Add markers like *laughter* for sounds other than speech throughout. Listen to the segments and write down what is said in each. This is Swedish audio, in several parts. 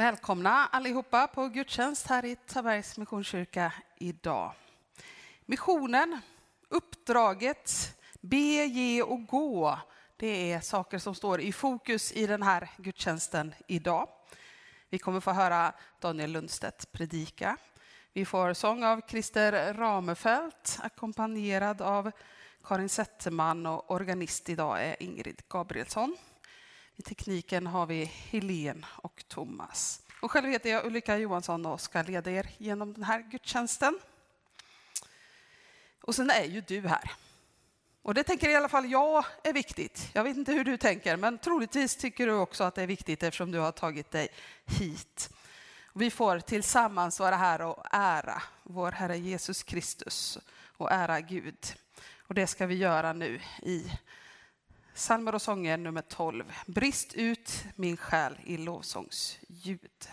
Välkomna allihopa på gudstjänst här i Tabergs Missionskyrka idag. Missionen, uppdraget, be, ge och gå. Det är saker som står i fokus i den här gudstjänsten idag. Vi kommer få höra Daniel Lundstedt predika. Vi får sång av Christer Ramefelt ackompanjerad av Karin Zetterman och organist idag är Ingrid Gabrielsson. I tekniken har vi Helen och Thomas. Och själv heter jag Ulrika Johansson och ska leda er genom den här gudstjänsten. Och sen är ju du här. Och det tänker i alla fall jag är viktigt. Jag vet inte hur du tänker, men troligtvis tycker du också att det är viktigt eftersom du har tagit dig hit. Vi får tillsammans vara här och ära vår Herre Jesus Kristus och ära Gud. Och det ska vi göra nu i Psalmer och sånger nummer 12. Brist ut min själ i lovsångsljud.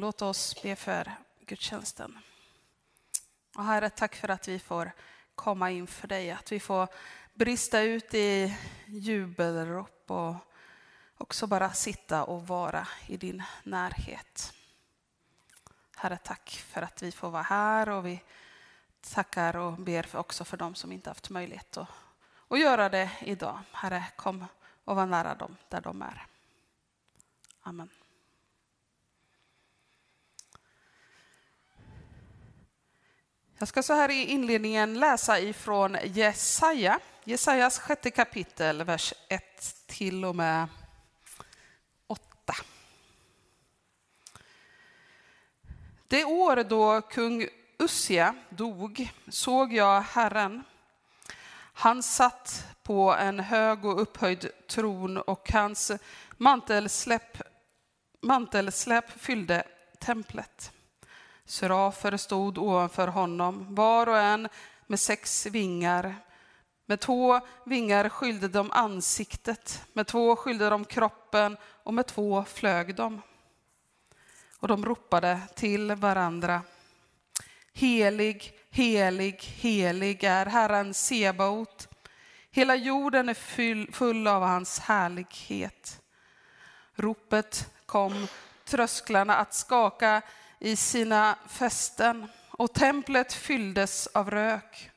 Låt oss be för gudstjänsten. Och herre, tack för att vi får komma inför dig, att vi får brista ut i jubelrop och också bara sitta och vara i din närhet. Herre, tack för att vi får vara här och vi tackar och ber också för dem som inte haft möjlighet att, att göra det idag. Herre, kom och var nära dem där de är. Amen. Jag ska så här i inledningen läsa ifrån Jesaja, Jesajas sjätte kapitel, vers 1 till och med 8. Det år då kung Ussia dog såg jag Herren. Han satt på en hög och upphöjd tron och hans mantelsläpp, mantelsläpp fyllde templet. Serafer stod ovanför honom, var och en med sex vingar. Med två vingar skyllde de ansiktet, med två skyllde de kroppen och med två flög de. Och de ropade till varandra. Helig, helig, helig är Herren Sebaot. Hela jorden är full av hans härlighet. Ropet kom trösklarna att skaka i sina fästen och templet fylldes av rök.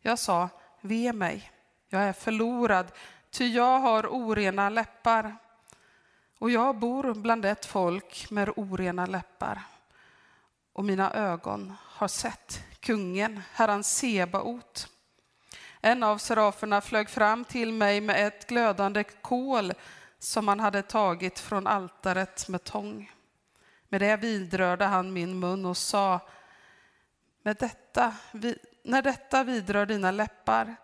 Jag sa, ve mig, jag är förlorad, ty jag har orena läppar och jag bor bland ett folk med orena läppar och mina ögon har sett kungen, Herran Sebaot. En av seraferna flög fram till mig med ett glödande kol som han hade tagit från altaret med tång. Med det vidrörde han min mun och sa, med detta, när detta vidrör dina läppar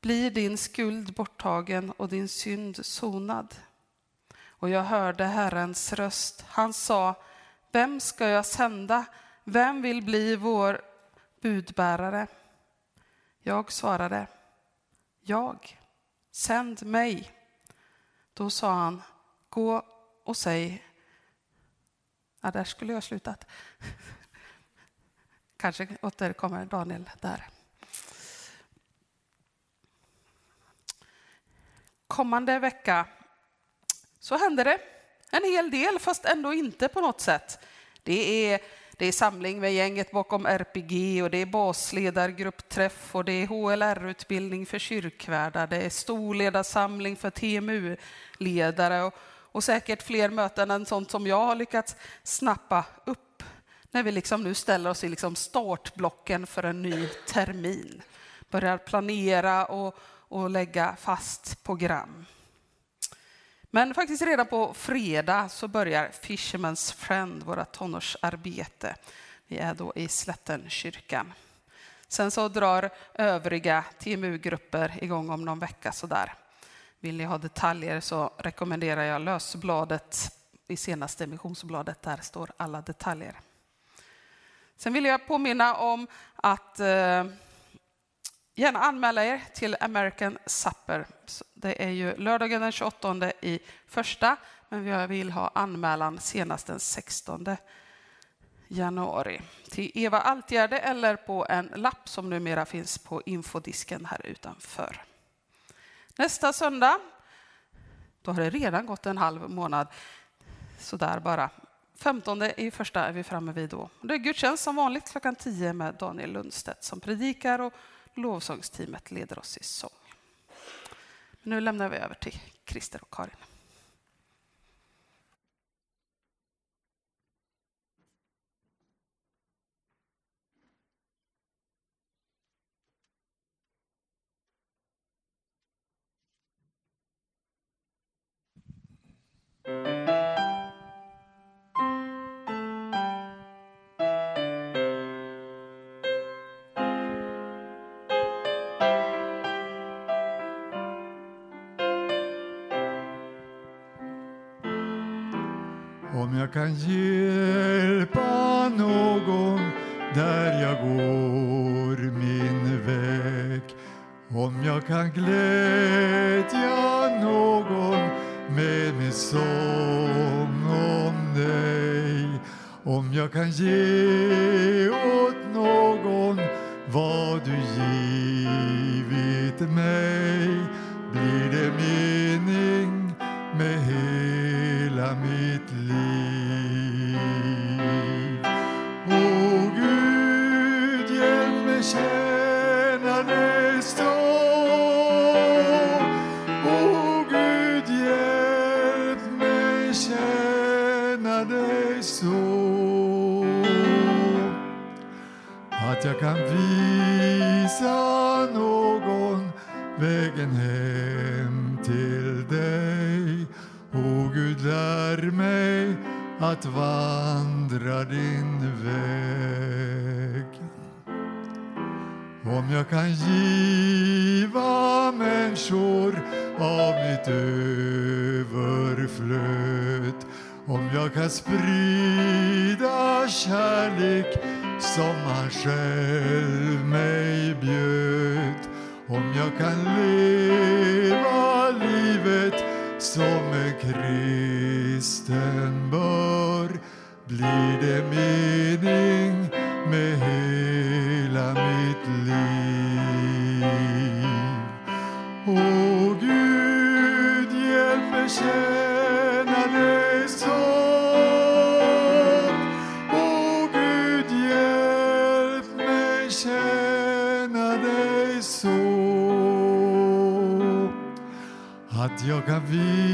blir din skuld borttagen och din synd sonad. Och jag hörde Herrens röst. Han sa, vem ska jag sända? Vem vill bli vår budbärare? Jag svarade, jag, sänd mig. Då sa han, gå och säg, ja, där skulle jag slutat. Kanske återkommer Daniel där. Kommande vecka så händer det en hel del, fast ändå inte på något sätt. Det är, det är samling med gänget bakom RPG och det är basledargruppträff och det är HLR-utbildning för kyrkvärdar. Det är storledarsamling för TMU-ledare och, säkert fler möten än sånt som jag har lyckats snappa upp när vi liksom nu ställer oss i liksom startblocken för en ny termin. Börjar planera och, och lägga fast program. Men faktiskt redan på fredag så börjar Fisherman's Friend, våra tonårsarbete. Vi är då i Slättenkyrkan. Sen så drar övriga TMU-grupper igång om någon vecka sådär. Vill ni ha detaljer så rekommenderar jag lösbladet i senaste missionsbladet. Där står alla detaljer. Sen vill jag påminna om att eh, gärna anmäla er till American Supper. Det är ju lördagen den 28 i första, men jag vill ha anmälan senast den 16 januari. Till Eva Altgärde eller på en lapp som numera finns på infodisken här utanför. Nästa söndag, då har det redan gått en halv månad, sådär bara. 15 i första är vi framme vid då. Det är gudstjänst som vanligt klockan 10 med Daniel Lundstedt som predikar och lovsångsteamet leder oss i sång. Nu lämnar vi över till Christer och Karin. Om jag kan hjälpa någon där jag går min väg. Om jag kan glädja någon med min sång om dig. Om jag kan ge åt någon vad du givit mig blir det mer att vandra din väg. Om jag kan giva människor av mitt överflöd om jag kan sprida kärlek som han själv mig bjöd om jag kan leva livet som en kristen blir det mening med hela mitt liv. Åh Gud, hjälp mig tjäna dig så. Åh Gud, hjälp mig tjäna dig så. Att jag kan visa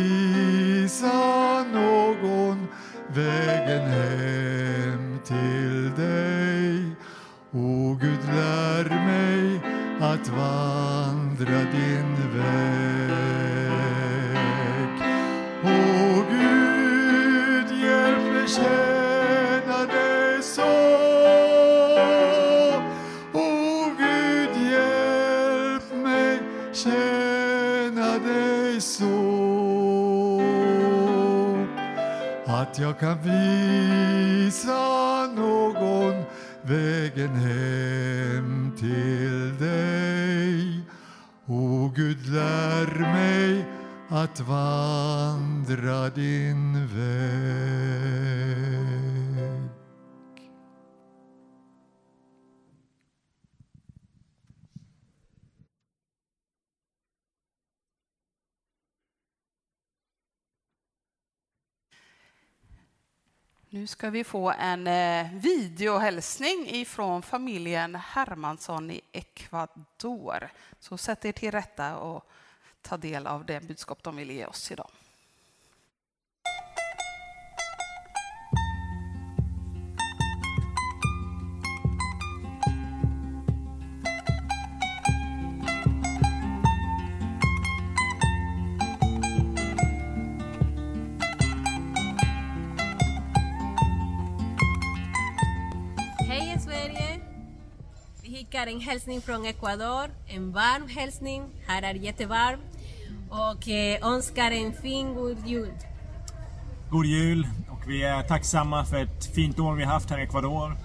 ska vi få en eh, videohälsning ifrån familjen Hermansson i Ecuador. Så sätt er till rätta och ta del av det budskap de vill ge oss idag. En hälsning från Ecuador, en varm hälsning. Här är jättevarmt. Och eh, önskar en fin god jul. God jul och vi är tacksamma för ett fint år vi har haft här i Ecuador.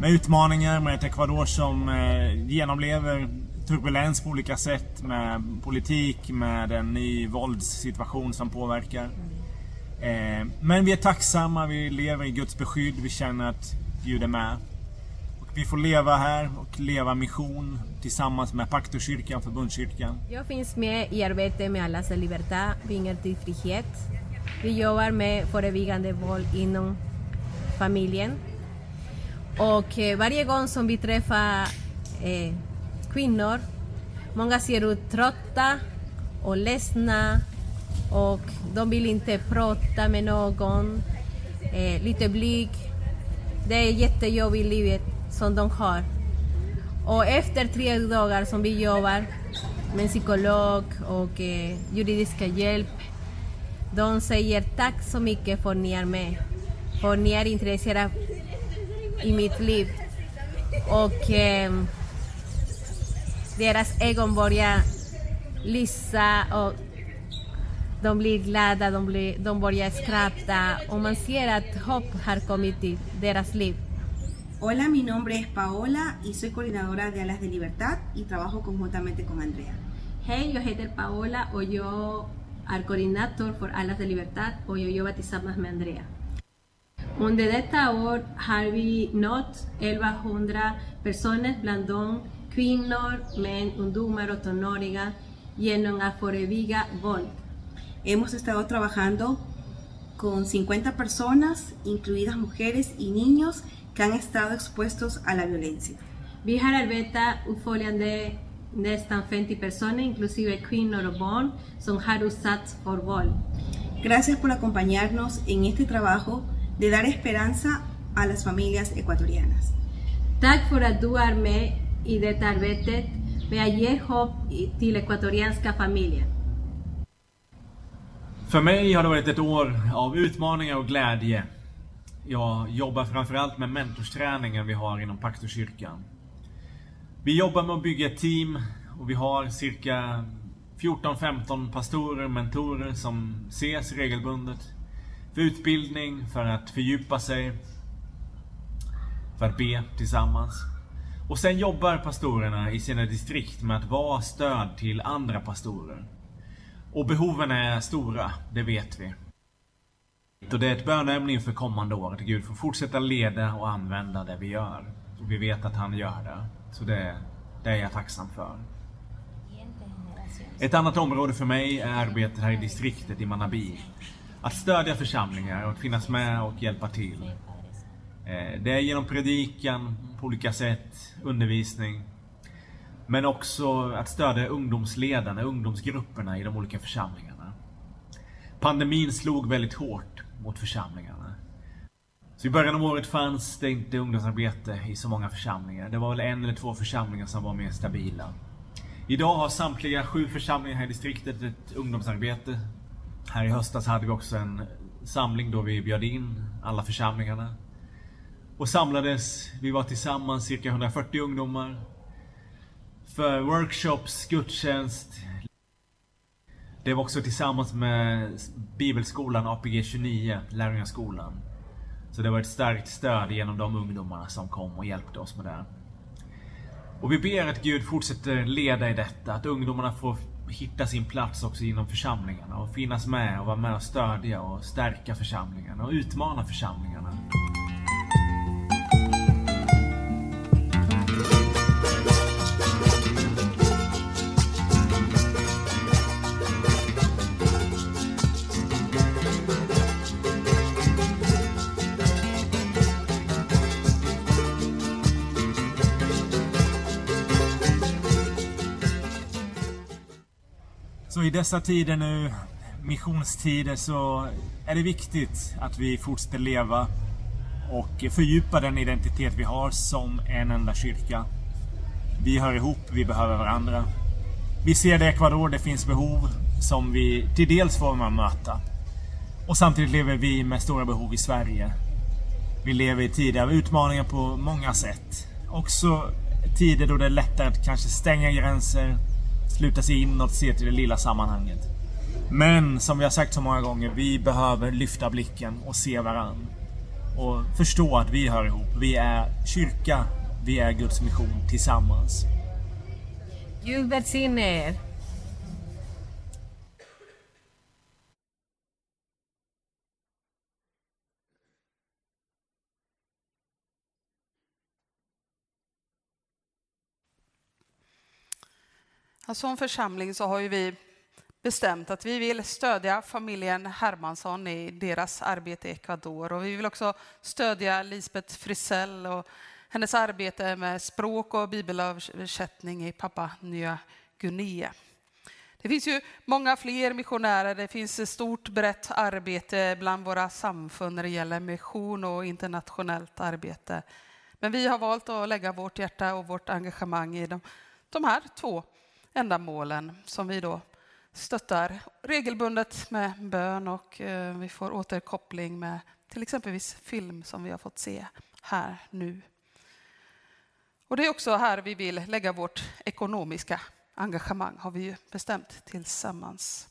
Med utmaningar, med ett Ecuador som eh, genomlever turbulens på olika sätt med politik, med en ny våldssituation som påverkar. Eh, men vi är tacksamma, vi lever i Guds beskydd, vi känner att Gud är med. Vi får leva här och leva mission tillsammans med Paktorkyrkan, Förbundskyrkan. Jag finns med i arbetet med Allas de Libertad, Vingar till frihet. Vi jobbar med förebyggande våld inom familjen. Och eh, varje gång som vi träffar eh, kvinnor, många ser ut trötta och ledsna och de vill inte prata med någon, eh, lite blyg. Det är jättejobbigt i livet som de har. Och efter tre dagar som vi jobbar med psykolog och eh, juridiska hjälp, de säger tack så mycket för att ni är med. För ni är intresserade i mitt liv. Och eh, deras ögon börjar lysa och de blir glada, de, blir, de börjar skratta och man ser att hopp har kommit till deras liv. Hola, mi nombre es Paola y soy coordinadora de Alas de Libertad y trabajo conjuntamente con Andrea. Hej, jag heter Paola och jag är koordinator för Allas de Libertad och jag jobbar tillsammans med Andrea. Under detta år har vi nått 1100 personer, bland dem kvinnor, män, ungdomar och tonåringar, genom att förebygga våld. Hemos estado trabajando con 50 personas, incluidas mujeres y niños, que han estado expuestos a la violencia. Vi har arbetat uppföljande nästan 50 personer, inklusive kvinnor och barn, som har utsatts för våld. Gracias por acompañarnos en este trabajo de dar esperanza a las familias ecuatorianas. Tack för att du är med i detta arbetet med att ge hopp i- till ekvatorianska familjer. För mig har det varit ett år av utmaningar och glädje. Jag jobbar framförallt med mentorsträningen vi har inom Paktorkyrkan. Vi jobbar med att bygga ett team och vi har cirka 14-15 pastorer och mentorer som ses regelbundet. För utbildning, för att fördjupa sig, för att be tillsammans. Och sen jobbar pastorerna i sina distrikt med att vara stöd till andra pastorer. Och behoven är stora, det vet vi. Och det är ett böneämne inför kommande år att Gud får fortsätta leda och använda det vi gör. Och vi vet att han gör det. Så det, det är jag tacksam för. Ett annat område för mig är arbetet här i distriktet i Manabi. Att stödja församlingar och att finnas med och hjälpa till. Eh, det är genom predikan på olika sätt, undervisning. Men också att stödja ungdomsledarna, ungdomsgrupperna i de olika församlingarna. Pandemin slog väldigt hårt mot församlingarna. Så i början av året fanns det inte ungdomsarbete i så många församlingar. Det var väl en eller två församlingar som var mer stabila. Idag har samtliga sju församlingar här i distriktet ett ungdomsarbete. Här i höstas hade vi också en samling då vi bjöd in alla församlingarna. Och samlades, vi var tillsammans cirka 140 ungdomar. För workshops, gudstjänst. Det var också tillsammans med Bibelskolan APG 29, Lärjungaskolan. Så det var ett starkt stöd genom de ungdomarna som kom och hjälpte oss med det. Och vi ber att Gud fortsätter leda i detta, att ungdomarna får hitta sin plats också inom församlingarna och finnas med och vara med och stödja och stärka församlingarna och utmana församlingarna. Så i dessa tider nu, missionstider, så är det viktigt att vi fortsätter leva och fördjupa den identitet vi har som en enda kyrka. Vi hör ihop, vi behöver varandra. Vi ser det i Ecuador, det finns behov som vi till dels får med möta. Och samtidigt lever vi med stora behov i Sverige. Vi lever i tider av utmaningar på många sätt. Också tider då det är lättare att kanske stänga gränser, sluta sig inåt, se till det lilla sammanhanget. Men som vi har sagt så många gånger, vi behöver lyfta blicken och se varann. Och förstå att vi hör ihop. Vi är kyrka, vi är Guds mission tillsammans. Gud välsigne er. Alltså, som församling så har ju vi bestämt att vi vill stödja familjen Hermansson i deras arbete i Ecuador och vi vill också stödja Lisbeth Frisell och hennes arbete med språk och bibelöversättning i Papua Nya Guinea. Det finns ju många fler missionärer, det finns ett stort brett arbete bland våra samfund när det gäller mission och internationellt arbete. Men vi har valt att lägga vårt hjärta och vårt engagemang i de, de här två ändamålen som vi då stöttar regelbundet med bön och eh, vi får återkoppling med till exempelvis film som vi har fått se här nu. Och det är också här vi vill lägga vårt ekonomiska engagemang, har vi ju bestämt tillsammans.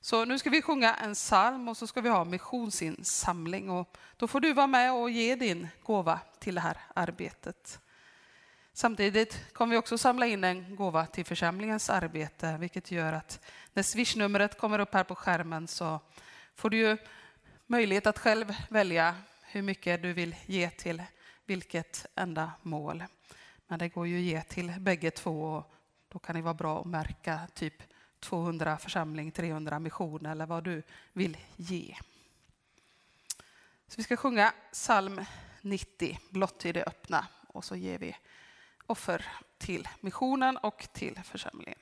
Så nu ska vi sjunga en psalm och så ska vi ha missionsinsamling och då får du vara med och ge din gåva till det här arbetet. Samtidigt kommer vi också samla in en gåva till församlingens arbete, vilket gör att när swishnumret kommer upp här på skärmen så får du ju möjlighet att själv välja hur mycket du vill ge till vilket enda mål. Men det går ju att ge till bägge två och då kan det vara bra att märka typ 200 församling, 300 mission eller vad du vill ge. Så vi ska sjunga psalm 90, blott i det öppna, och så ger vi offer till missionen och till församlingen.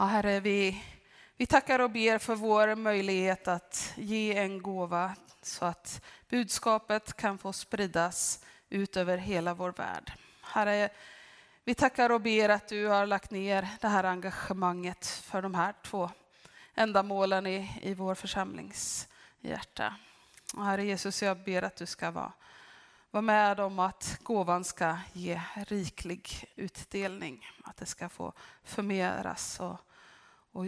Ja, Herre, vi, vi tackar och ber för vår möjlighet att ge en gåva så att budskapet kan få spridas ut över hela vår värld. Herre, vi tackar och ber att du har lagt ner det här engagemanget för de här två ändamålen i, i vår församlings hjärta. Och Herre Jesus, jag ber att du ska vara, vara med om att gåvan ska ge riklig utdelning. Att det ska få förmeras och, och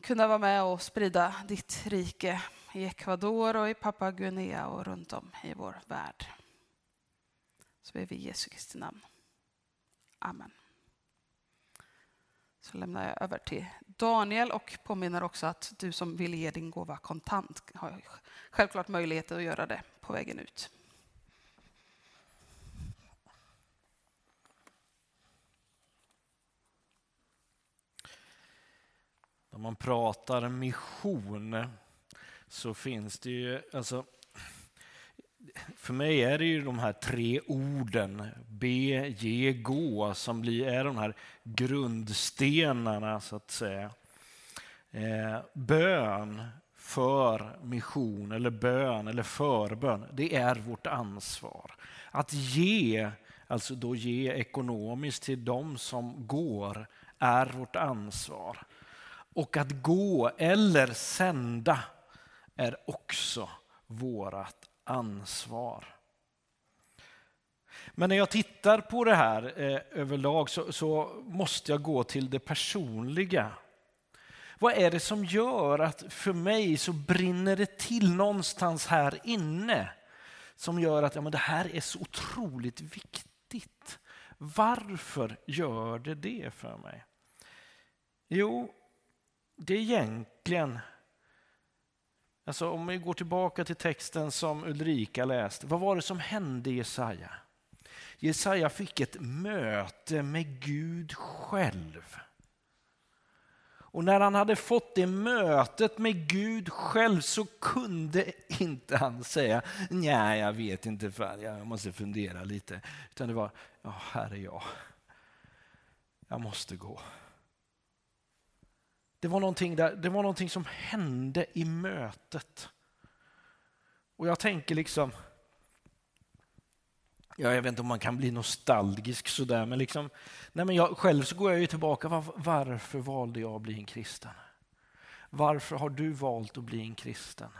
kunna vara med och sprida ditt rike i Ecuador och i Papua Guinea och runt om i vår värld. Så ber vi i Jesu Kristi namn. Amen. Så lämnar jag över till Daniel och påminner också att du som vill ge din gåva kontant har självklart möjlighet att göra det på vägen ut. När man pratar mission så finns det ju, alltså, för mig är det ju de här tre orden, be, ge, gå, som blir, är de här grundstenarna så att säga. Eh, bön för mission eller bön eller förbön, det är vårt ansvar. Att ge, alltså då ge ekonomiskt till de som går, är vårt ansvar. Och att gå eller sända är också vårt ansvar. Men när jag tittar på det här eh, överlag så, så måste jag gå till det personliga. Vad är det som gör att för mig så brinner det till någonstans här inne som gör att ja, men det här är så otroligt viktigt? Varför gör det det för mig? Jo, det är egentligen Alltså om vi går tillbaka till texten som Ulrika läste. Vad var det som hände Jesaja? Jesaja fick ett möte med Gud själv. Och när han hade fått det mötet med Gud själv så kunde inte han säga nej, jag vet inte, jag måste fundera lite. Utan det var, ja, här är jag. Jag måste gå. Det var, någonting där, det var någonting som hände i mötet. Och jag tänker liksom, ja, jag vet inte om man kan bli nostalgisk sådär, men, liksom, nej, men jag, själv så går jag ju tillbaka, var, varför valde jag att bli en kristen? Varför har du valt att bli en kristen?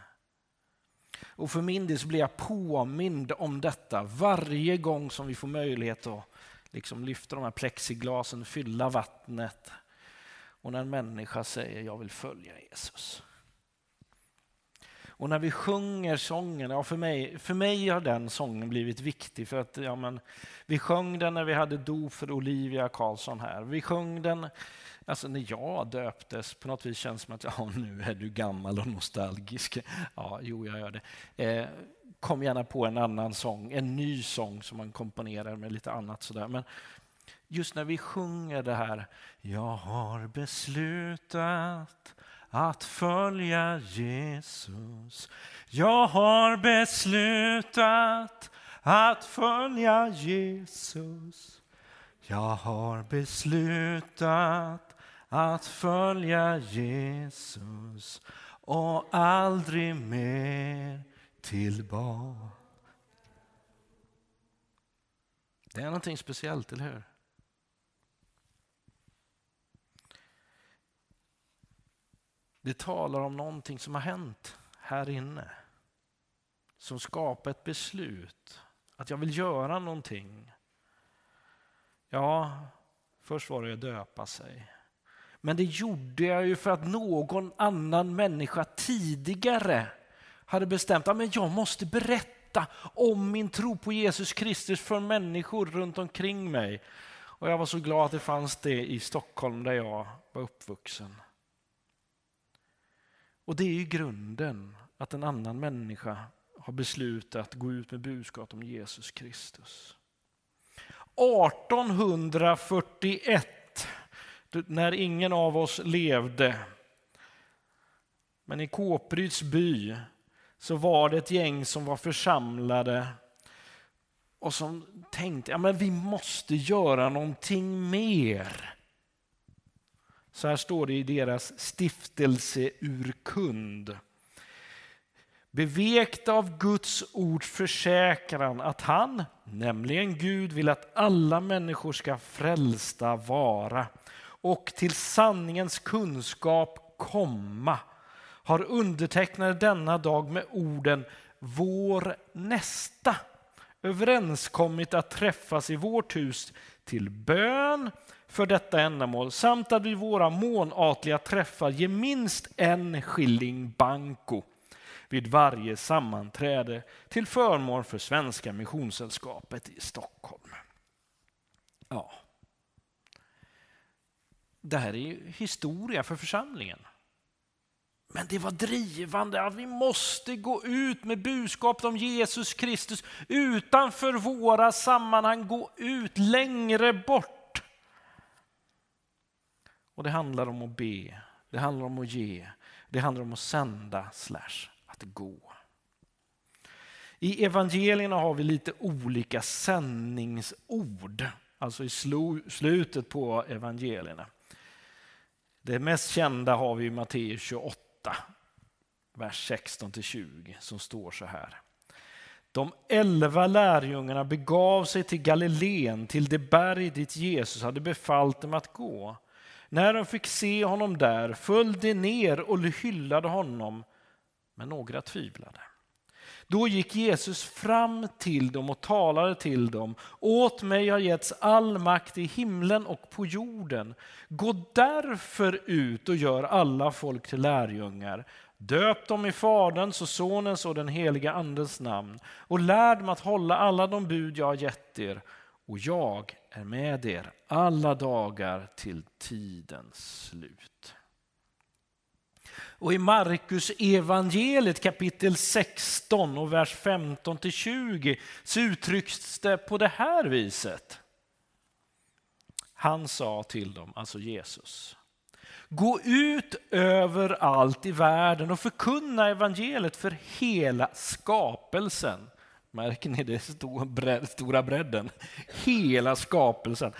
Och för min del så blir jag påmind om detta varje gång som vi får möjlighet att liksom lyfta de här plexiglasen, fylla vattnet, och när en människa säger jag vill följa Jesus. Och när vi sjunger sången, ja för, mig, för mig har den sången blivit viktig för att ja men, vi sjöng den när vi hade dop för Olivia Karlsson här. Vi sjöng den alltså när jag döptes, på något vis känns det som att ja, nu är du gammal och nostalgisk. Ja, jo, jag gör det. Eh, kom gärna på en annan sång, en ny sång som man komponerar med lite annat sådär. Men just när vi sjunger det här, jag har beslutat att följa Jesus. Jag har beslutat att följa Jesus. Jag har beslutat att följa Jesus och aldrig mer tillbaka. Det är någonting speciellt, eller hur? Det talar om någonting som har hänt här inne. Som skapar ett beslut. Att jag vill göra någonting. Ja, först var det att döpa sig. Men det gjorde jag ju för att någon annan människa tidigare hade bestämt att jag måste berätta om min tro på Jesus Kristus för människor runt omkring mig. Och jag var så glad att det fanns det i Stockholm där jag var uppvuxen. Och det är ju grunden, att en annan människa har beslutat att gå ut med budskap om Jesus Kristus. 1841, när ingen av oss levde, men i Kåpryds by så var det ett gäng som var församlade och som tänkte att ja, vi måste göra någonting mer så här står det i deras stiftelseurkund. Bevekt av Guds ords försäkran att han, nämligen Gud, vill att alla människor ska frälsta vara och till sanningens kunskap komma har undertecknare denna dag med orden vår nästa överenskommit att träffas i vårt hus till bön för detta ändamål samt att vid våra månatliga träffar ge minst en skilling banko vid varje sammanträde till förmån för Svenska Missionssällskapet i Stockholm. Ja. Det här är historia för församlingen. Men det var drivande att vi måste gå ut med budskapet om Jesus Kristus utanför våra sammanhang, gå ut längre bort. Och det handlar om att be, det handlar om att ge, det handlar om att sända slash att gå. I evangelierna har vi lite olika sändningsord, alltså i slutet på evangelierna. Det mest kända har vi i Matteus 28 vers 16-20 som står så här. De elva lärjungarna begav sig till Galileen, till det berg dit Jesus hade befallt dem att gå. När de fick se honom där föll de ner och hyllade honom, men några tvivlade. Då gick Jesus fram till dem och talade till dem. Åt mig har getts all makt i himlen och på jorden. Gå därför ut och gör alla folk till lärjungar. Döp dem i Faderns och Sonens och den heliga Andens namn och lär dem att hålla alla de bud jag har gett er. Och jag är med er alla dagar till tidens slut. Och i Markus evangeliet kapitel 16 och vers 15 till 20 så uttrycks det på det här viset. Han sa till dem, alltså Jesus, gå ut överallt i världen och förkunna evangeliet för hela skapelsen. Märker ni det stora bredden? Hela skapelsen.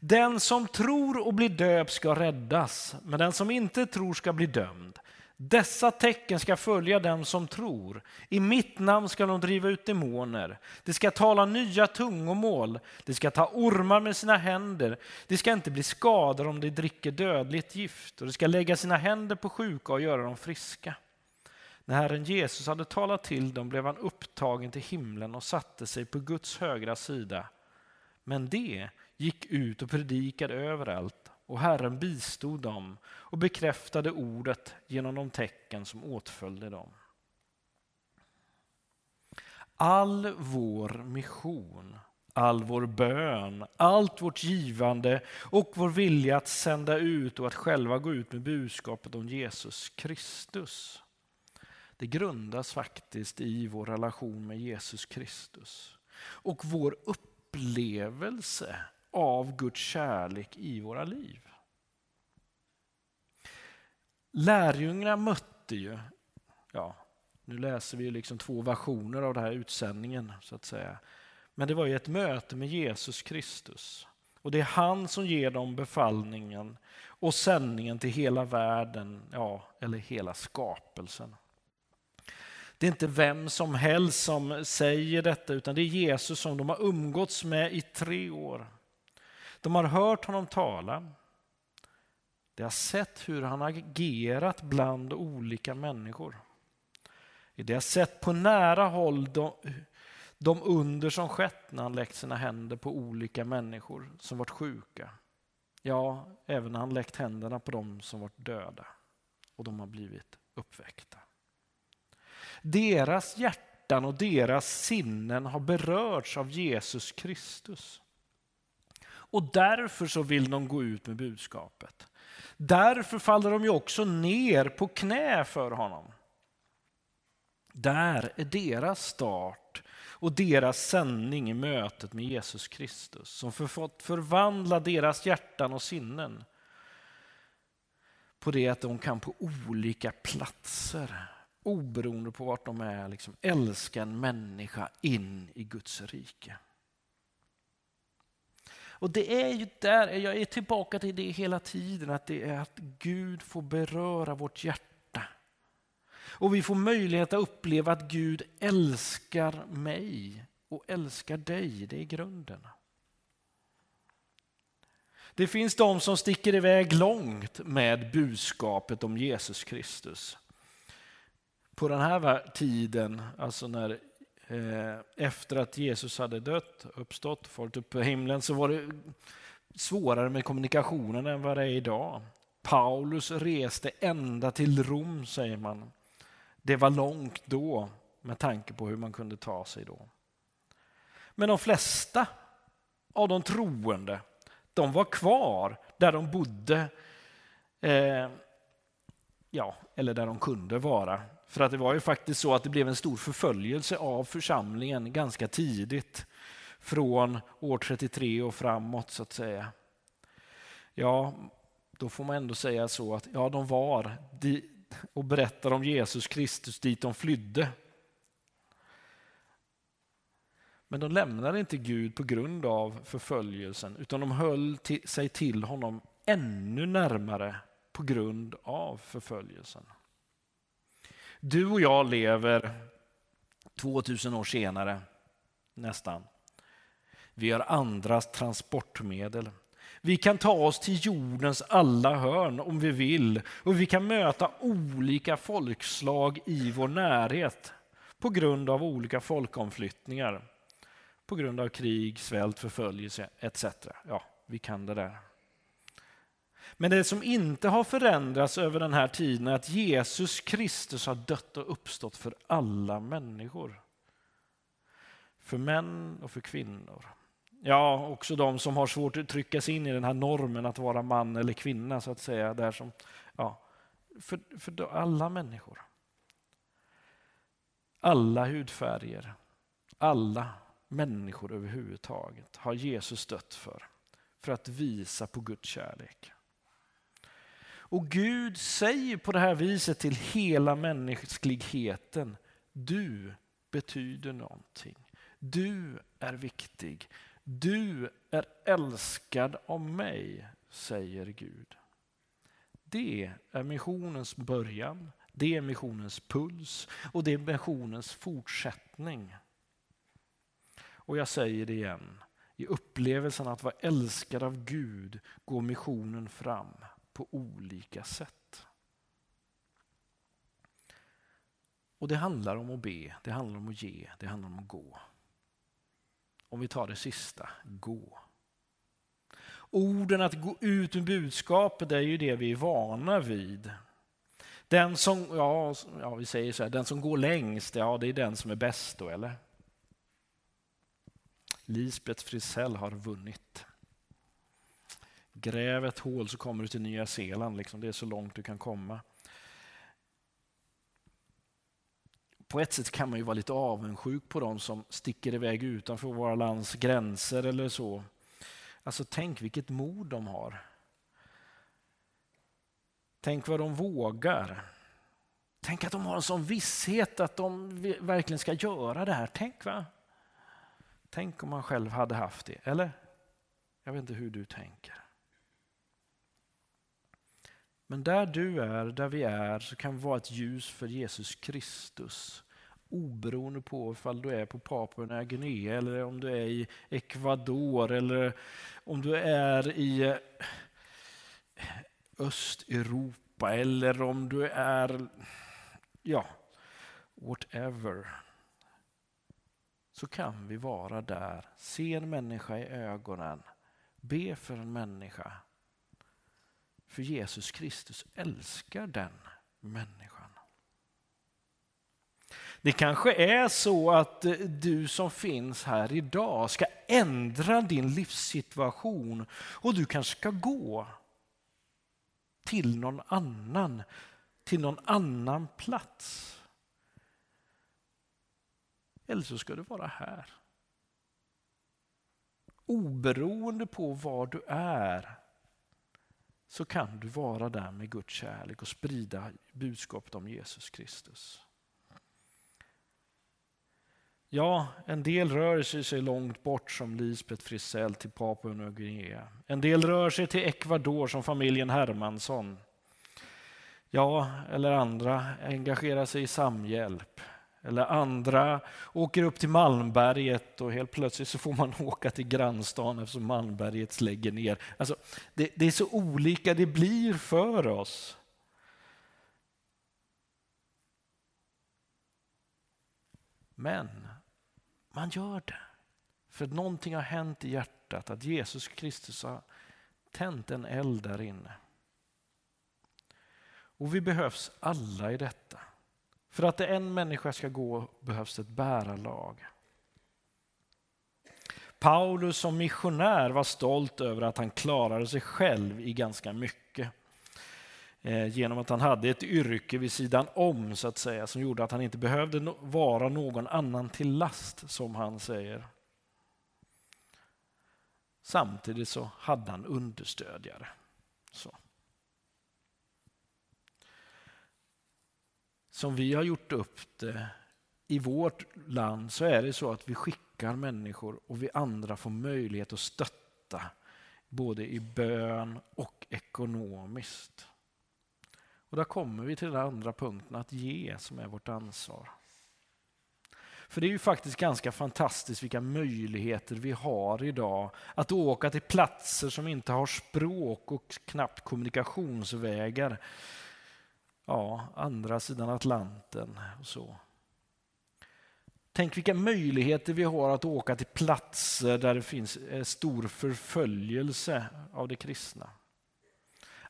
Den som tror och blir döpt ska räddas, men den som inte tror ska bli dömd. Dessa tecken ska följa den som tror. I mitt namn ska de driva ut demoner. De ska tala nya tungomål. De ska ta ormar med sina händer. De ska inte bli skadade om de dricker dödligt gift och de ska lägga sina händer på sjuka och göra dem friska. När Herren Jesus hade talat till dem blev han upptagen till himlen och satte sig på Guds högra sida. Men det gick ut och predikade överallt och Herren bistod dem och bekräftade ordet genom de tecken som åtföljde dem. All vår mission, all vår bön, allt vårt givande och vår vilja att sända ut och att själva gå ut med budskapet om Jesus Kristus. Det grundas faktiskt i vår relation med Jesus Kristus och vår upplevelse av Guds kärlek i våra liv. Lärjungarna mötte ju, ja, nu läser vi liksom två versioner av den här utsändningen så att säga. Men det var ju ett möte med Jesus Kristus. Och det är han som ger dem befallningen och sändningen till hela världen, ja, eller hela skapelsen. Det är inte vem som helst som säger detta, utan det är Jesus som de har umgåtts med i tre år. De har hört honom tala. De har sett hur han agerat bland olika människor. De har sett på nära håll de, de under som skett när han läckt sina händer på olika människor som varit sjuka. Ja, även när han läckt händerna på dem som varit döda och de har blivit uppväckta. Deras hjärtan och deras sinnen har berörts av Jesus Kristus. Och därför så vill de gå ut med budskapet. Därför faller de ju också ner på knä för honom. Där är deras start och deras sändning i mötet med Jesus Kristus som fått förvandla deras hjärtan och sinnen på det att de kan på olika platser, oberoende på vart de är, liksom älska en människa in i Guds rike. Och det är ju där, jag är tillbaka till det hela tiden, att det är att Gud får beröra vårt hjärta. Och vi får möjlighet att uppleva att Gud älskar mig och älskar dig, det är grunden. Det finns de som sticker iväg långt med budskapet om Jesus Kristus. På den här tiden, alltså när Eh, efter att Jesus hade dött, uppstått, farit upp på himlen, så var det svårare med kommunikationen än vad det är idag. Paulus reste ända till Rom, säger man. Det var långt då, med tanke på hur man kunde ta sig då. Men de flesta av de troende, de var kvar där de bodde, eh, ja, eller där de kunde vara för att det var ju faktiskt så att det blev en stor förföljelse av församlingen ganska tidigt. Från år 33 och framåt så att säga. Ja, då får man ändå säga så att ja, de var och berättar om Jesus Kristus dit de flydde. Men de lämnade inte Gud på grund av förföljelsen utan de höll sig till honom ännu närmare på grund av förföljelsen. Du och jag lever 2000 år senare, nästan. Vi har andras transportmedel. Vi kan ta oss till jordens alla hörn om vi vill och vi kan möta olika folkslag i vår närhet på grund av olika folkomflyttningar, på grund av krig, svält, förföljelse etc. Ja, vi kan det där. Men det som inte har förändrats över den här tiden är att Jesus Kristus har dött och uppstått för alla människor. För män och för kvinnor. Ja, också de som har svårt att trycka sig in i den här normen att vara man eller kvinna, så att säga. Där som, ja, för, för alla människor. Alla hudfärger, alla människor överhuvudtaget har Jesus dött för. För att visa på Guds kärlek. Och Gud säger på det här viset till hela mänskligheten, du betyder någonting. Du är viktig. Du är älskad av mig, säger Gud. Det är missionens början, det är missionens puls och det är missionens fortsättning. Och jag säger det igen, i upplevelsen att vara älskad av Gud går missionen fram på olika sätt. Och det handlar om att be, det handlar om att ge, det handlar om att gå. Om vi tar det sista, gå. Orden att gå ut med budskapet är ju det vi är vana vid. Den som, ja, ja, vi säger så här, den som går längst, ja det är den som är bäst då, eller? Lisbeth Frisell har vunnit. Gräv ett hål så kommer du till Nya Zeeland. Liksom. Det är så långt du kan komma. På ett sätt kan man ju vara lite avundsjuk på de som sticker iväg utanför våra lands gränser eller så. Alltså tänk vilket mod de har. Tänk vad de vågar. Tänk att de har en sån visshet att de verkligen ska göra det här. Tänk va? Tänk om man själv hade haft det, eller? Jag vet inte hur du tänker. Men där du är, där vi är, så kan vi vara ett ljus för Jesus Kristus. Oberoende på ifall du är på Papua Nya Guinea eller om du är i Ecuador eller om du är i Östeuropa eller om du är, ja, whatever. Så kan vi vara där, se en människa i ögonen, be för en människa för Jesus Kristus älskar den människan. Det kanske är så att eh, du som finns här idag ska ändra din livssituation och du kanske ska gå till någon annan, till någon annan plats. Eller så ska du vara här. Oberoende på var du är så kan du vara där med Guds kärlek och sprida budskapet om Jesus Kristus. Ja, en del rör sig, sig långt bort som Lisbeth Frisell till Papua Nya Guinea. En del rör sig till Ecuador som familjen Hermansson. Ja, eller andra engagerar sig i samhjälp. Eller andra åker upp till Malmberget och helt plötsligt så får man *laughs* åka till grannstan eftersom Malmberget lägger ner. Alltså, det, det är så olika det blir för oss. Men man gör det. För att någonting har hänt i hjärtat, att Jesus Kristus har tänt en eld där inne. Och vi behövs alla i detta. För att en människa ska gå behövs ett bärarlag. Paulus som missionär var stolt över att han klarade sig själv i ganska mycket. Eh, genom att han hade ett yrke vid sidan om så att säga som gjorde att han inte behövde vara någon annan till last som han säger. Samtidigt så hade han understödjare. Så. Som vi har gjort upp det i vårt land så är det så att vi skickar människor och vi andra får möjlighet att stötta både i bön och ekonomiskt. Och där kommer vi till den andra punkten, att ge som är vårt ansvar. För det är ju faktiskt ganska fantastiskt vilka möjligheter vi har idag att åka till platser som inte har språk och knappt kommunikationsvägar. Ja, andra sidan Atlanten och så. Tänk vilka möjligheter vi har att åka till platser där det finns eh, stor förföljelse av det kristna.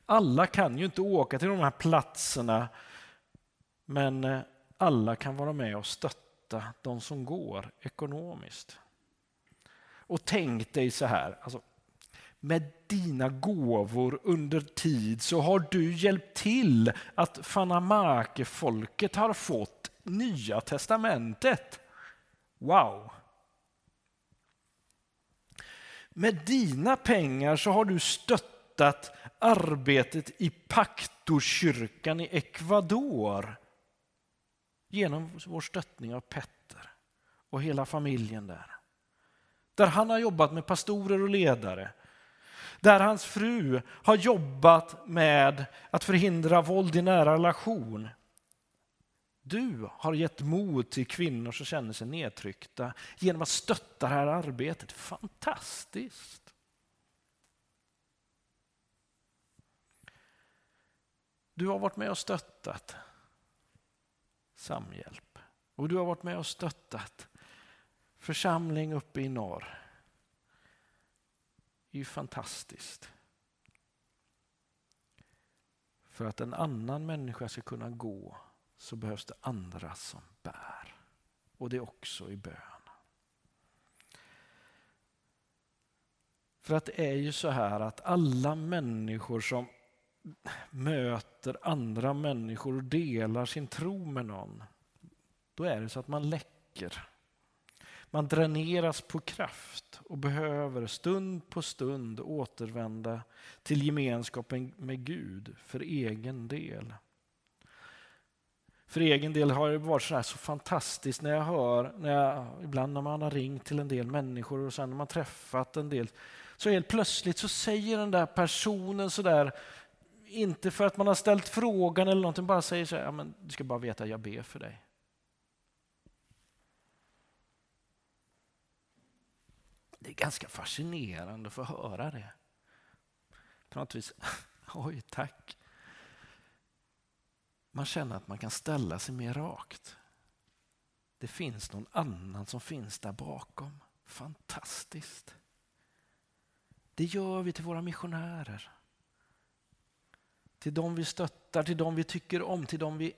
Alla kan ju inte åka till de här platserna, men eh, alla kan vara med och stötta de som går ekonomiskt. Och tänk dig så här, alltså, med dina gåvor under tid så har du hjälpt till att Fanamake-folket har fått Nya testamentet. Wow! Med dina pengar så har du stöttat arbetet i Pactokyrkan i Ecuador genom vår stöttning av Petter och hela familjen där. Där han har jobbat med pastorer och ledare. Där hans fru har jobbat med att förhindra våld i nära relation. Du har gett mod till kvinnor som känner sig nedtryckta genom att stötta det här arbetet. Fantastiskt! Du har varit med och stöttat Samhjälp. Och du har varit med och stöttat församling uppe i norr. Det är ju fantastiskt. För att en annan människa ska kunna gå så behövs det andra som bär. Och det är också i bön. För att det är ju så här att alla människor som möter andra människor och delar sin tro med någon, då är det så att man läcker. Man dräneras på kraft och behöver stund på stund återvända till gemenskapen med Gud för egen del. För egen del har det varit så, här så fantastiskt när jag hör, när jag, ibland när man har ringt till en del människor och sen när man träffat en del, så helt plötsligt så säger den där personen sådär, inte för att man har ställt frågan eller någonting, bara säger så här, ja, men du ska bara veta att jag ber för dig. Det är ganska fascinerande att få höra det. På något vis, *laughs* oj tack. Man känner att man kan ställa sig mer rakt. Det finns någon annan som finns där bakom. Fantastiskt. Det gör vi till våra missionärer till de vi stöttar, till de vi tycker om, till de vi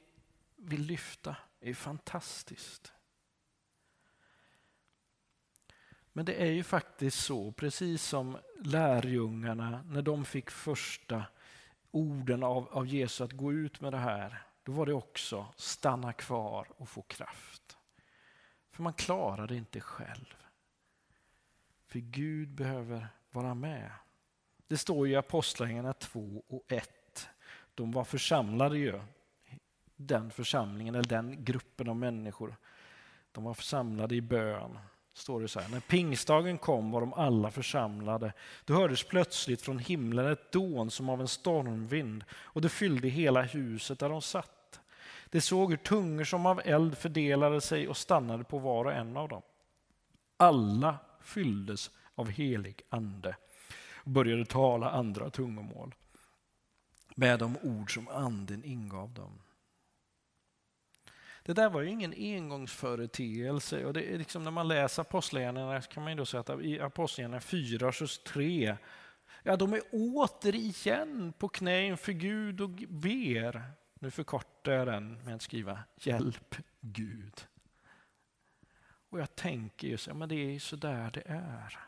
vill lyfta. Det är fantastiskt. Men det är ju faktiskt så, precis som lärjungarna när de fick första orden av, av Jesus att gå ut med det här, då var det också stanna kvar och få kraft. För man klarar det inte själv. För Gud behöver vara med. Det står i Apostlagärningarna 2 och 1 de var församlade ju, den församlingen eller den gruppen av människor. De var församlade i bön. Står det så här. När pingstdagen kom var de alla församlade. Då hördes plötsligt från himlen ett dån som av en stormvind och det fyllde hela huset där de satt. De såg hur tungor som av eld fördelade sig och stannade på var och en av dem. Alla fylldes av helig ande och började tala andra tungomål med de ord som anden ingav dem. Det där var ju ingen engångsföreteelse. Och det är liksom när man läser Apostlagärningarna kan man ju då säga att i Apostlagärningarna 4, 23, ja de är återigen på knä inför Gud och ber. Nu förkortar jag den med att skriva Hjälp Gud. Och jag tänker ju så, ja, men det är ju så där det är.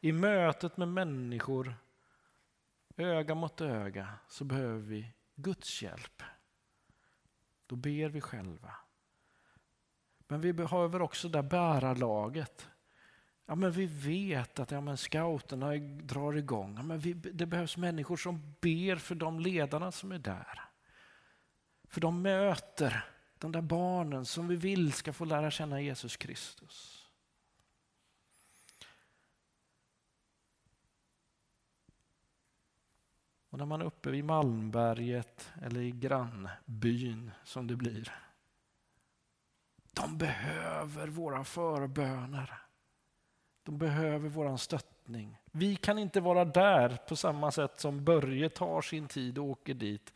I mötet med människor, öga mot öga, så behöver vi Guds hjälp. Då ber vi själva. Men vi behöver också det bärarlaget. Ja, men vi vet att ja, men scouterna drar igång. Ja, men vi, det behövs människor som ber för de ledarna som är där. För de möter de där barnen som vi vill ska få lära känna Jesus Kristus. Och när man är uppe vid Malmberget eller i grannbyn som det blir. De behöver våra förböner. De behöver vår stöttning. Vi kan inte vara där på samma sätt som Börje tar sin tid och åker dit.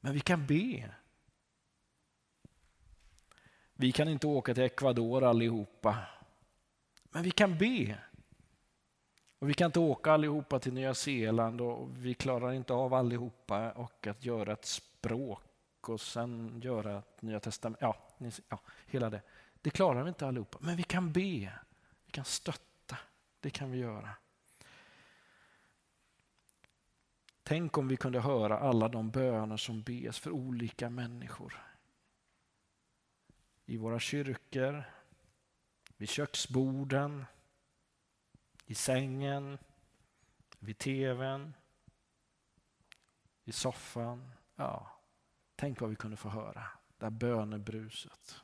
Men vi kan be. Vi kan inte åka till Ecuador allihopa. Men vi kan be. Och vi kan inte åka allihopa till Nya Zeeland och vi klarar inte av allihopa och att göra ett språk och sen göra ett Nya Testament. Ja, ja, hela det. Det klarar vi inte allihopa, men vi kan be. Vi kan stötta. Det kan vi göra. Tänk om vi kunde höra alla de böner som bes för olika människor. I våra kyrkor, vid köksborden, i sängen, vid tvn, i soffan. Ja, tänk vad vi kunde få höra, det här bönebruset.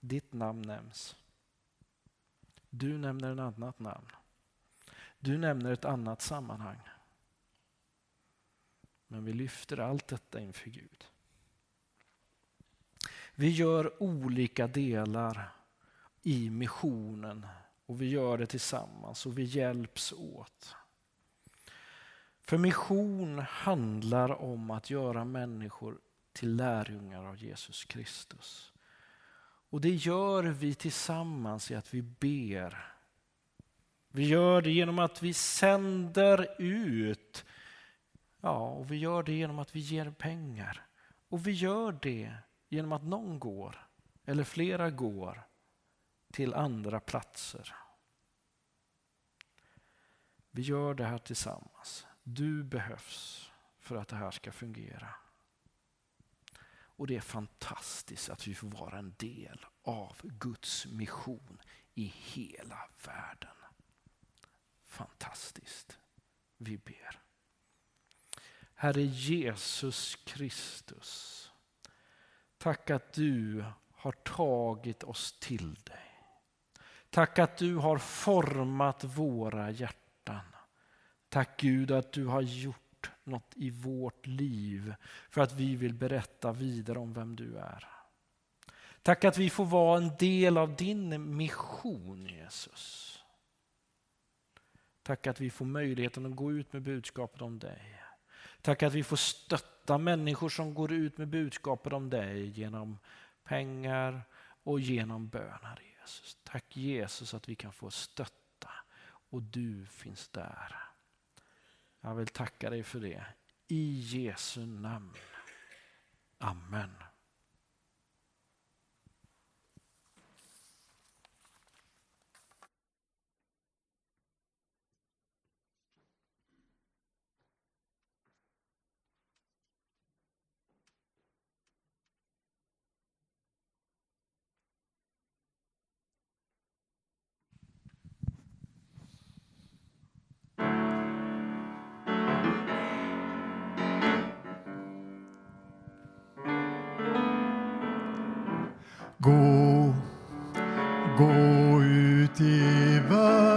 Ditt namn nämns. Du nämner ett annat namn. Du nämner ett annat sammanhang. Men vi lyfter allt detta inför Gud. Vi gör olika delar i missionen och vi gör det tillsammans och vi hjälps åt. För mission handlar om att göra människor till lärjungar av Jesus Kristus. Och det gör vi tillsammans i att vi ber. Vi gör det genom att vi sänder ut. Ja, och vi gör det genom att vi ger pengar. Och vi gör det genom att någon går, eller flera går, till andra platser. Vi gör det här tillsammans. Du behövs för att det här ska fungera. Och det är fantastiskt att vi får vara en del av Guds mission i hela världen. Fantastiskt. Vi ber. Herre Jesus Kristus. Tack att du har tagit oss till dig. Tack att du har format våra hjärtan. Tack Gud att du har gjort något i vårt liv för att vi vill berätta vidare om vem du är. Tack att vi får vara en del av din mission Jesus. Tack att vi får möjligheten att gå ut med budskapet om dig. Tack att vi får stötta människor som går ut med budskapet om dig genom pengar och genom böner. Jesus. Tack Jesus att vi kan få stötta och du finns där. Jag vill tacka dig för det. I Jesu namn. Amen. Gå, gå ut i världen.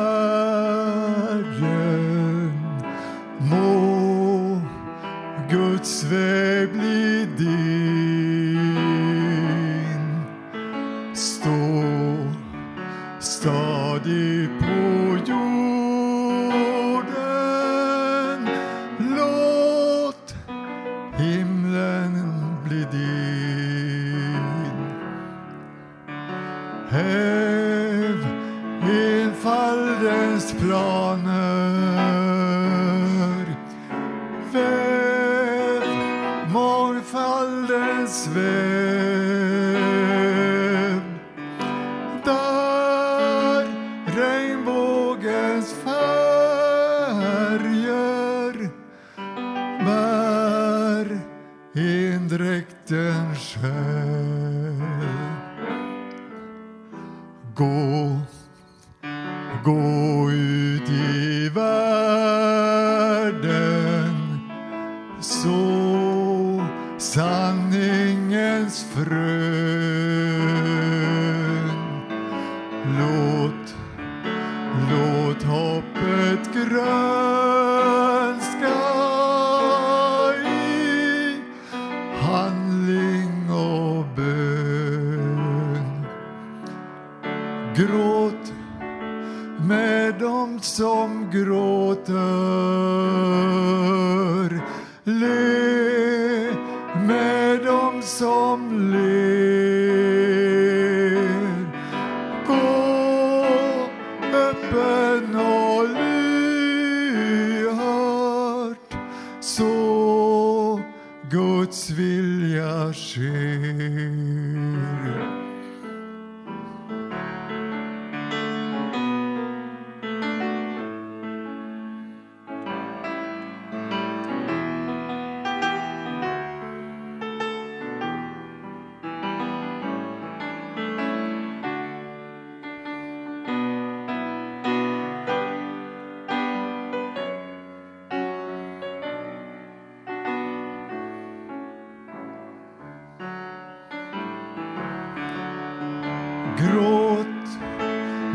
Gråt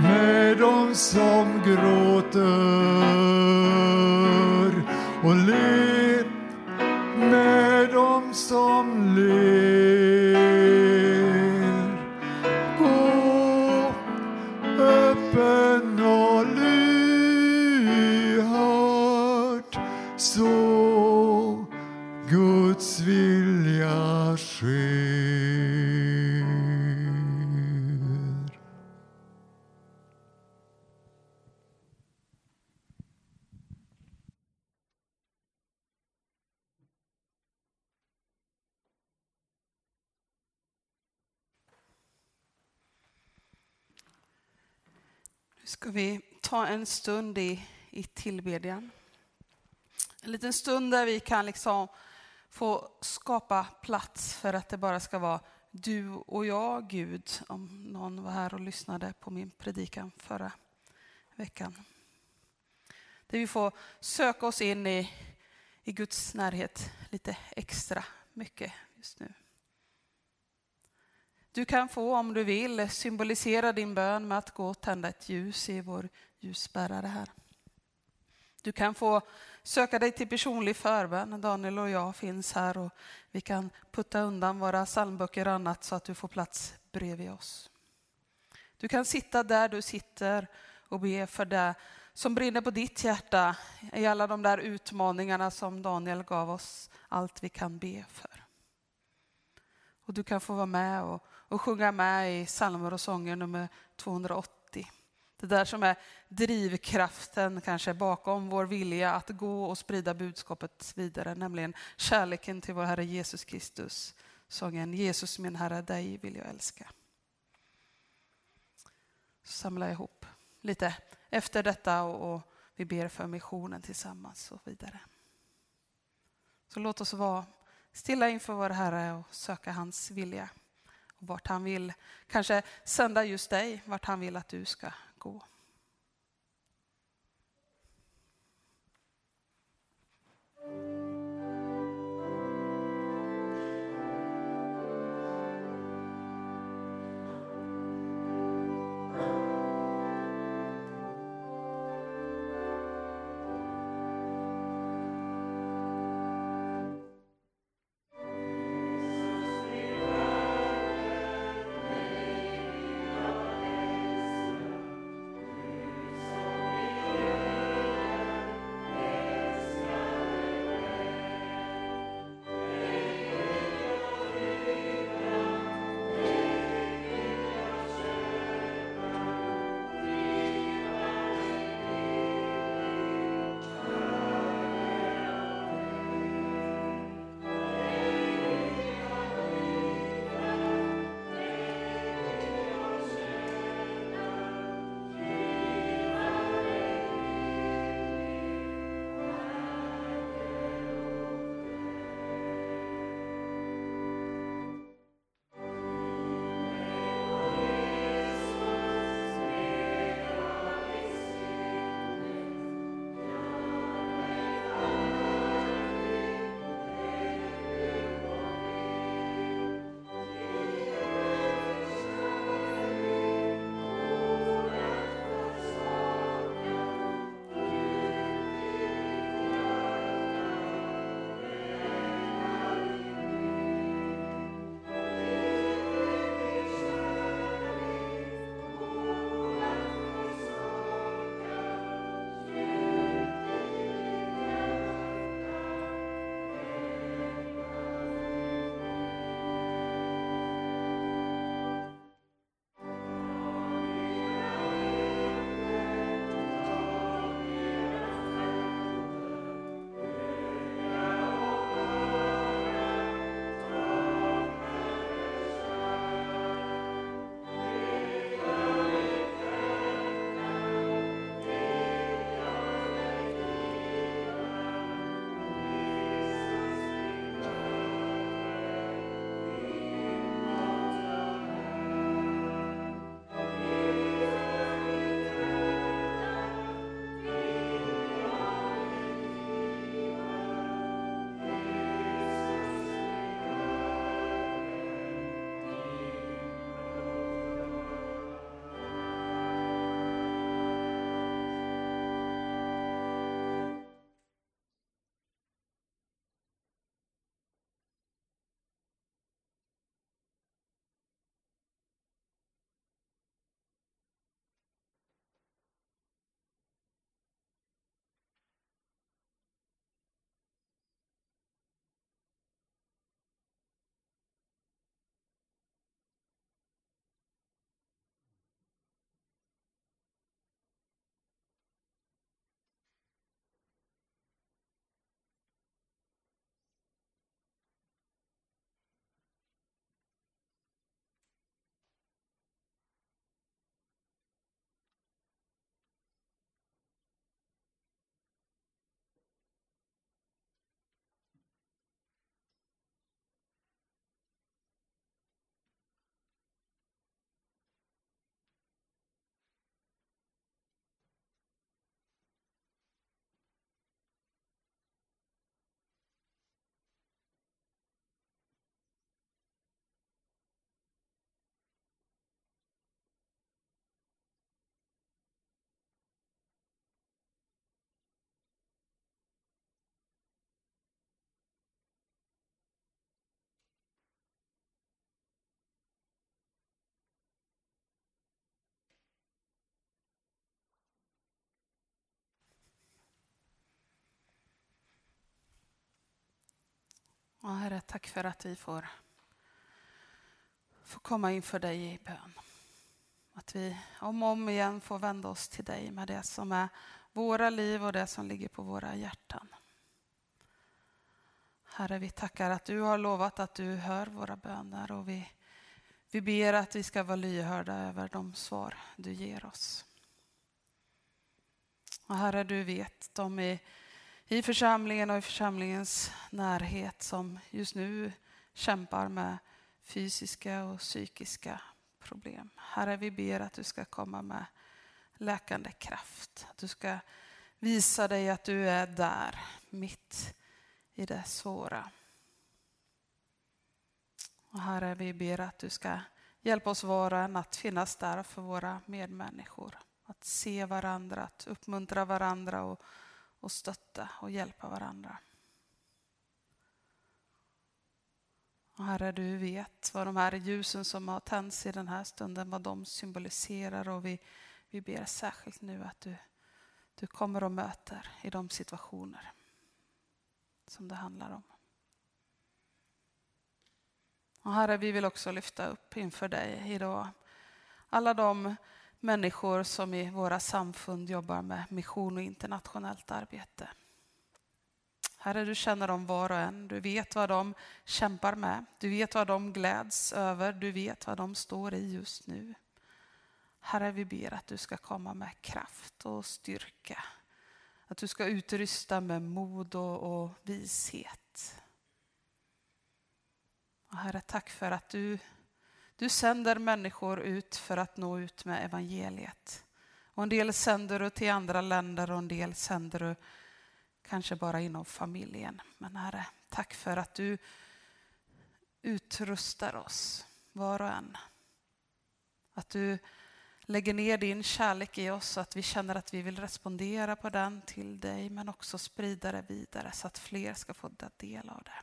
med dem som gråter. Ta en stund i, i tillbedjan. En liten stund där vi kan liksom få skapa plats för att det bara ska vara du och jag, Gud, om någon var här och lyssnade på min predikan förra veckan. Där vi får söka oss in i, i Guds närhet lite extra mycket just nu. Du kan få, om du vill, symbolisera din bön med att gå och tända ett ljus i vår ljusbärare här. Du kan få söka dig till personlig förbön. Daniel och jag finns här och vi kan putta undan våra psalmböcker och annat så att du får plats bredvid oss. Du kan sitta där du sitter och be för det som brinner på ditt hjärta i alla de där utmaningarna som Daniel gav oss allt vi kan be för. Och du kan få vara med och, och sjunga med i psalmer och sånger nummer 208 det där som är drivkraften kanske bakom vår vilja att gå och sprida budskapet vidare, nämligen kärleken till vår Herre Jesus Kristus. Sången Jesus min Herre, dig vill jag älska. Så samla ihop lite efter detta och, och vi ber för missionen tillsammans och vidare. Så låt oss vara stilla inför vår Herre och söka hans vilja. Och vart han vill kanske sända just dig, vart han vill att du ska gå. Ja, Herre, tack för att vi får, får komma inför dig i bön. Att vi om och om igen får vända oss till dig med det som är våra liv och det som ligger på våra hjärtan. Herre, vi tackar att du har lovat att du hör våra böner och vi, vi ber att vi ska vara lyhörda över de svar du ger oss. Och Herre, du vet de i, i församlingen och i församlingens närhet som just nu kämpar med fysiska och psykiska problem. Herre, vi ber att du ska komma med läkande kraft. Att du ska visa dig att du är där, mitt i det svåra. Och Herre, vi ber att du ska hjälpa oss var och en att finnas där för våra medmänniskor. Att se varandra, att uppmuntra varandra och, och stötta och hjälpa varandra. Och Herre, du vet vad de här ljusen som har tänts i den här stunden, vad de symboliserar och vi, vi ber särskilt nu att du, du kommer och möter i de situationer som det handlar om. Och Herre, vi vill också lyfta upp inför dig idag alla de människor som i våra samfund jobbar med mission och internationellt arbete. Herre, du känner dem var och en. Du vet vad de kämpar med. Du vet vad de gläds över. Du vet vad de står i just nu. Herre, vi ber att du ska komma med kraft och styrka. Att du ska utrusta med mod och, och vishet. Och herre, tack för att du, du sänder människor ut för att nå ut med evangeliet. Och en del sänder du till andra länder och en del sänder du kanske bara inom familjen. Men Herre, tack för att du utrustar oss, var och en. Att du lägger ner din kärlek i oss så att vi känner att vi vill respondera på den till dig men också sprida det vidare så att fler ska få ta del av det.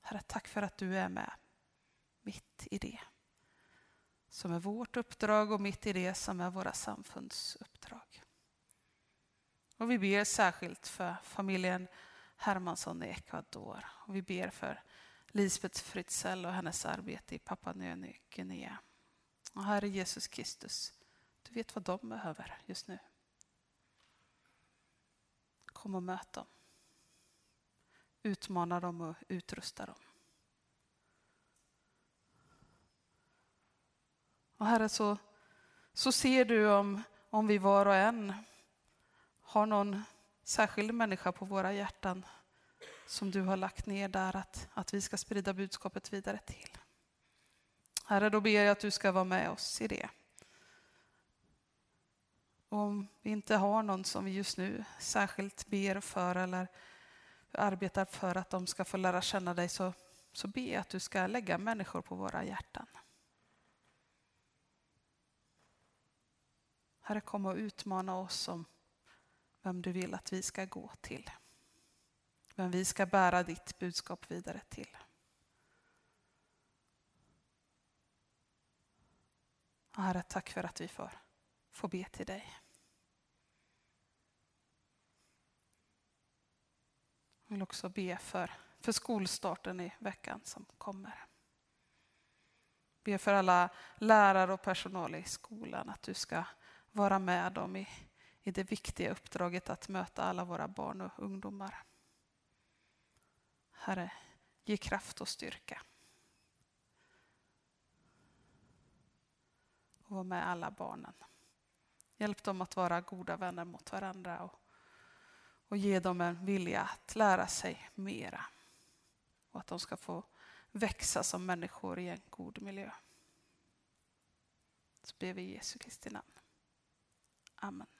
Herre, tack för att du är med mitt i det som är vårt uppdrag och mitt i det som är våra samfunds uppdrag. Och vi ber särskilt för familjen Hermansson i Ecuador. Och vi ber för Lisbeth Fritzell och hennes arbete i Papua Nya Guinea. Och Herre Jesus Kristus, du vet vad de behöver just nu. Kom och möt dem. Utmana dem och utrusta dem. Och Herre, så, så ser du om, om vi var och en har någon särskild människa på våra hjärtan som du har lagt ner där att, att vi ska sprida budskapet vidare till. Herre, då ber jag att du ska vara med oss i det. Om vi inte har någon som vi just nu särskilt ber för eller arbetar för att de ska få lära känna dig så, så be att du ska lägga människor på våra hjärtan. Herre, kom och utmana oss om vem du vill att vi ska gå till. Vem vi ska bära ditt budskap vidare till. Herre, tack för att vi får, får be till dig. Jag vill också be för, för skolstarten i veckan som kommer. Be för alla lärare och personal i skolan att du ska vara med dem i, i det viktiga uppdraget att möta alla våra barn och ungdomar. Herre, ge kraft och styrka. Och var med alla barnen. Hjälp dem att vara goda vänner mot varandra och, och ge dem en vilja att lära sig mera. Och att de ska få växa som människor i en god miljö. Så ber vi i Jesu Kristi namn. Amen.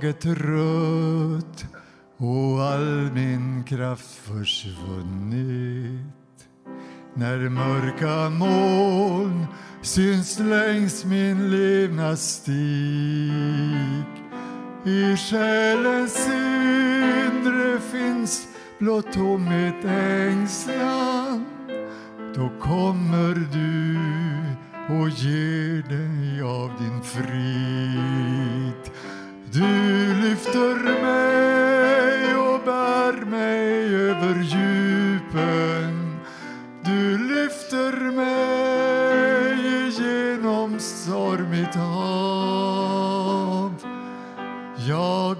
Jag är trött och all min kraft försvunnit. När mörka moln syns längs min levnadsstig. I själens inre finns blott tomhet ängslan. Då kommer du och ger dig av din frid.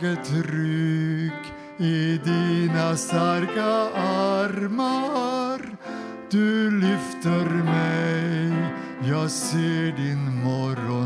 Är trygg i dina starka armar. Du lyfter mig, jag ser din morgon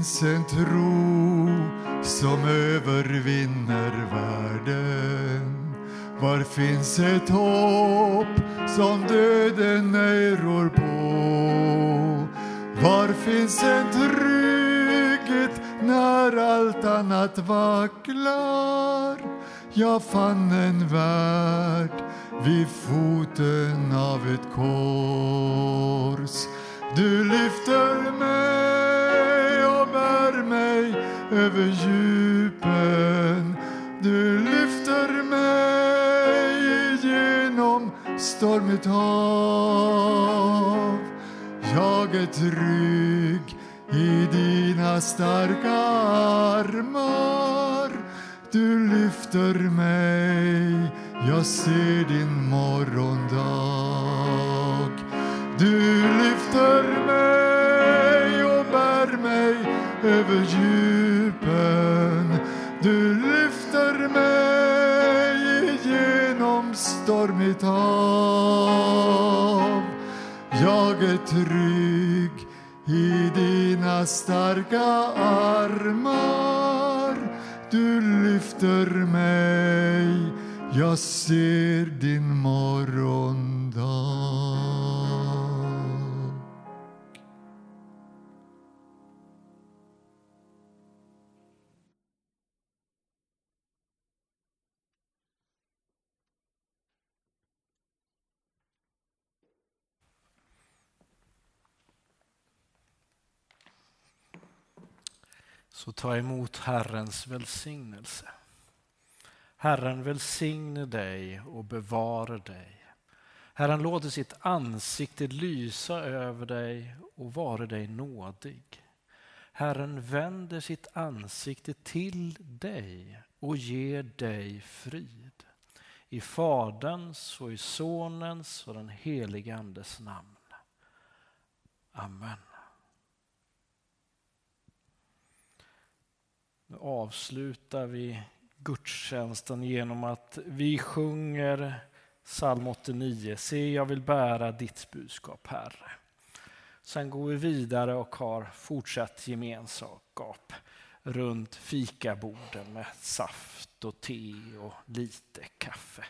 finns en tro som övervinner världen? Var finns ett hopp som döden ej rår på? Var finns en trygghet när allt annat vacklar? Jag fann en värld vid foten av ett kors. Du lyfter mig mig över djupen. Du lyfter mig genom stormigt hav. Jag är trygg i dina starka armar. Du lyfter mig, jag ser din morgondag. Du lyfter mig över djupen. Du lyfter mig genom stormigt hav. Jag är trygg i dina starka armar. Du lyfter mig, jag ser din morgon Så ta emot Herrens välsignelse. Herren välsigne dig och bevara dig. Herren låter sitt ansikte lysa över dig och vare dig nådig. Herren vänder sitt ansikte till dig och ger dig frid. I Faderns och i Sonens och den helige Andes namn. Amen. Nu avslutar vi gudstjänsten genom att vi sjunger psalm 89. Se, jag vill bära ditt budskap, Herre. Sen går vi vidare och har fortsatt gemenskap runt fikaborden med saft och te och lite kaffe.